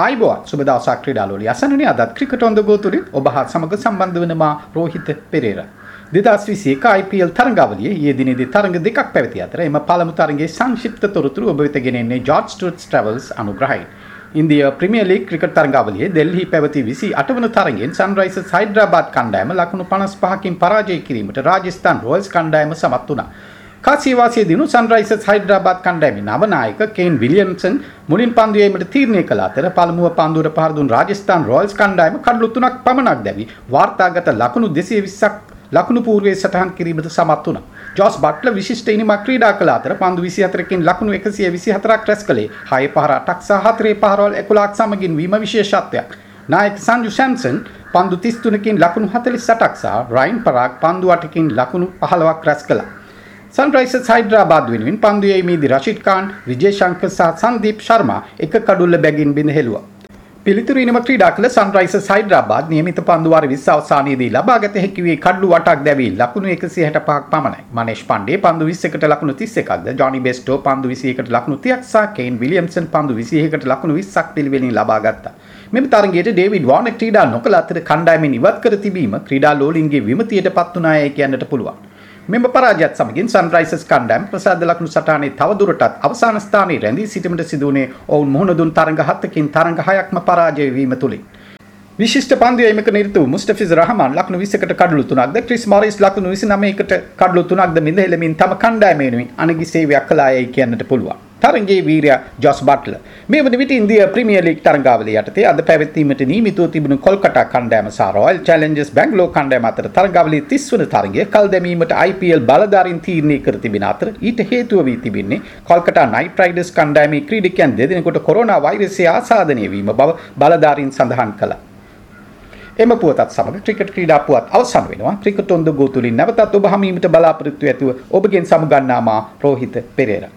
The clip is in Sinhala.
ආයිබෝන් සුබ දවසක් ක්‍රීඩාලෝලි අසන්නනේ අදත් ක්‍රිකට් ඔන් ද ගෝ තුලින් ඔබ හා සමග සම්බන්ධ වෙන මා රෝහිත පෙරේරා. 2021 IPL තරඟාවලියේ ඊයේ දිනේදී තරඟ දෙකක් පැවති අතර එම පළමු තරඟයේ සංක්ෂිප්ත තොරතුරු ඔබ වෙත ගෙනෙන්නේ ජෝර්ජ් ස්ටුවර්ට්ස් ට්‍රැවල්ස් අනුග්‍රහයි. ඉන්දිය ප්‍රීමියර් ලීග් ක්‍රිකට් තරඟාවලියේ දෙල්හි පැවති 28 වන තරඟයෙන් සන්රයිසර්ස් හයිඩ්‍රාබාද් කණ්ඩායම ලකුණු 55කින් පරාජය කිරීමට රාජස්ථාන් රොයල්ස් කණ්ඩායම සමත් වුණා. කාසිවාසිය දිනු සන්රයිසර්ස් හයිඩ්‍රාබාද් කණ්ඩායමේ නවනායක කේන් විලියම්සන් මුලින් පන්දු යීමට තීරණය කළ අතර පළමුව පන්දුවට පහර දුන් රාජස්ථාන් රොයල්ස් කණ්ඩායම කඩලු තුනක් පමණක් දැවි වාර්තාගත ලකුණු 220ක් ලකුණු පූර්වයේ සටහන් කිරීමට සමත් වුණා. ජෝස් බට්ලර් විශිෂ්ට ඉනිමක් ක්‍රීඩා කළ අතර පන්දු 24කින් ලකුණු 124ක් රැස් කළේ 6 පහර 8ක් සහ 4 පහරවල් 11ක් සමගින් වීම විශේෂත්වයක්. නායක සංජු සැම්සන් පන්දු 33කින් ලකුණු 48ක් සහ රයින් පරාග් පන්දු 8කින් ලකුණු 15ක් රැස් කළා. සන්රයිසර්ස් හයිඩ්‍රාබාද් වෙනුවෙන් පන්දු යීමේදී රෂිඩ් ખાන්, විජේ ශංකර් සහ සංදීප් ශර්මා එක කඩුල්ල බැගින් බිඳ හෙළුවා. පිළිතුරු ඉනිම ක්‍රීඩා කළ සන්රයිසර්ස් හයිඩ්‍රාබාද් නියමිත පන්දු වාර 20 අවසානයේදී ලබාගත හැකි වී කඩලු 8ක් දැවී ලකුණු 165ක් පමණයි. මනේෂ් පණ්ඩේ පන්දු 21කට ලකුණු 31ක්ද, ජොනි බෙස්ටෝ පන්දු 21කට ලකුණු 30ක් සහ කේන් විලියම්සන් පන්දු 21කට ලකුණු 20ක් පිළිවෙලින් ලබා ගත්තා. මෙම තරගයට ඩේවිඩ් වෝනක් ක්‍රීඩා නොකළ අතර කණ්ඩායමෙන් ඉවත් කර තිබීම ක්‍රීඩා ලෝලින්ගේ විමතියට පත් වුණායයි කියන්නට පුළුවන්. මෙම පරාජයත් සමගින් සන්රයිසර්ස් කණ්ඩායම ප්‍රසාද ලකුණු සටහනේ තවදුරටත් අවසාන ස්ථානයේ රැඳී සිටීමට සිදුවුණේ ඔවුන් මුහුණ දුන් තරඟ හතකින් තරඟ හයක්ම පරාජය වීම තුලින්. විශිෂ්ට පන්දුවීමක නිරත වූ මුස්ටෆිස් රහමාන් ලකුණු 20කට කඩලු 3ක්ද ක්‍රිස් මොරිස් ලකුණු 29කට කඩලු 3ක්ද මිදහෙලමින් තම කණ්ඩායම වෙනුවෙන් අනගි සේවයක් කළායයි කියන්නට පුළුවන්. තරගයේ වීරයා ජොස් බට්ලර් මේ වන විට ඉන්දිය ප්‍රීමියර් ලීග් තරගාවලිය යටතේ අද පැවැත්වීමට නියමිතව තිබුණු කොල්කටා කණ්ඩායම සහ රොයල් චැලෙන්ජර්ස් බැංගලෝර කණ්ඩායම අතර තරගාවලියේ 30 වන තරගය කල් දැමීමට IPL බලධාරීන් තීරණය කර තිබෙන අතර ඊට හේතුව වී තිබෙන්නේ කොල්කටා නයිට් රයිඩර්ස් කණ්ඩායමේ ක්‍රීඩකයන් දෙදෙනෙකුට කොරෝනා වෛරසය ආසාදනය වීම බව බලධාරීන් සඳහන් කළා. එම පුවතත් සමග ක්‍රිකට් ක්‍රීඩා පුවත් අවසන් වෙනවා. ක්‍රිකට් ඔන් ද ගෝ තුලින් නැවතත් ඔබ හමීමට බලාපොරොත්තු ඇතුව ඔබගෙන් සමුගන්නා මා රෝහිත පෙරේරා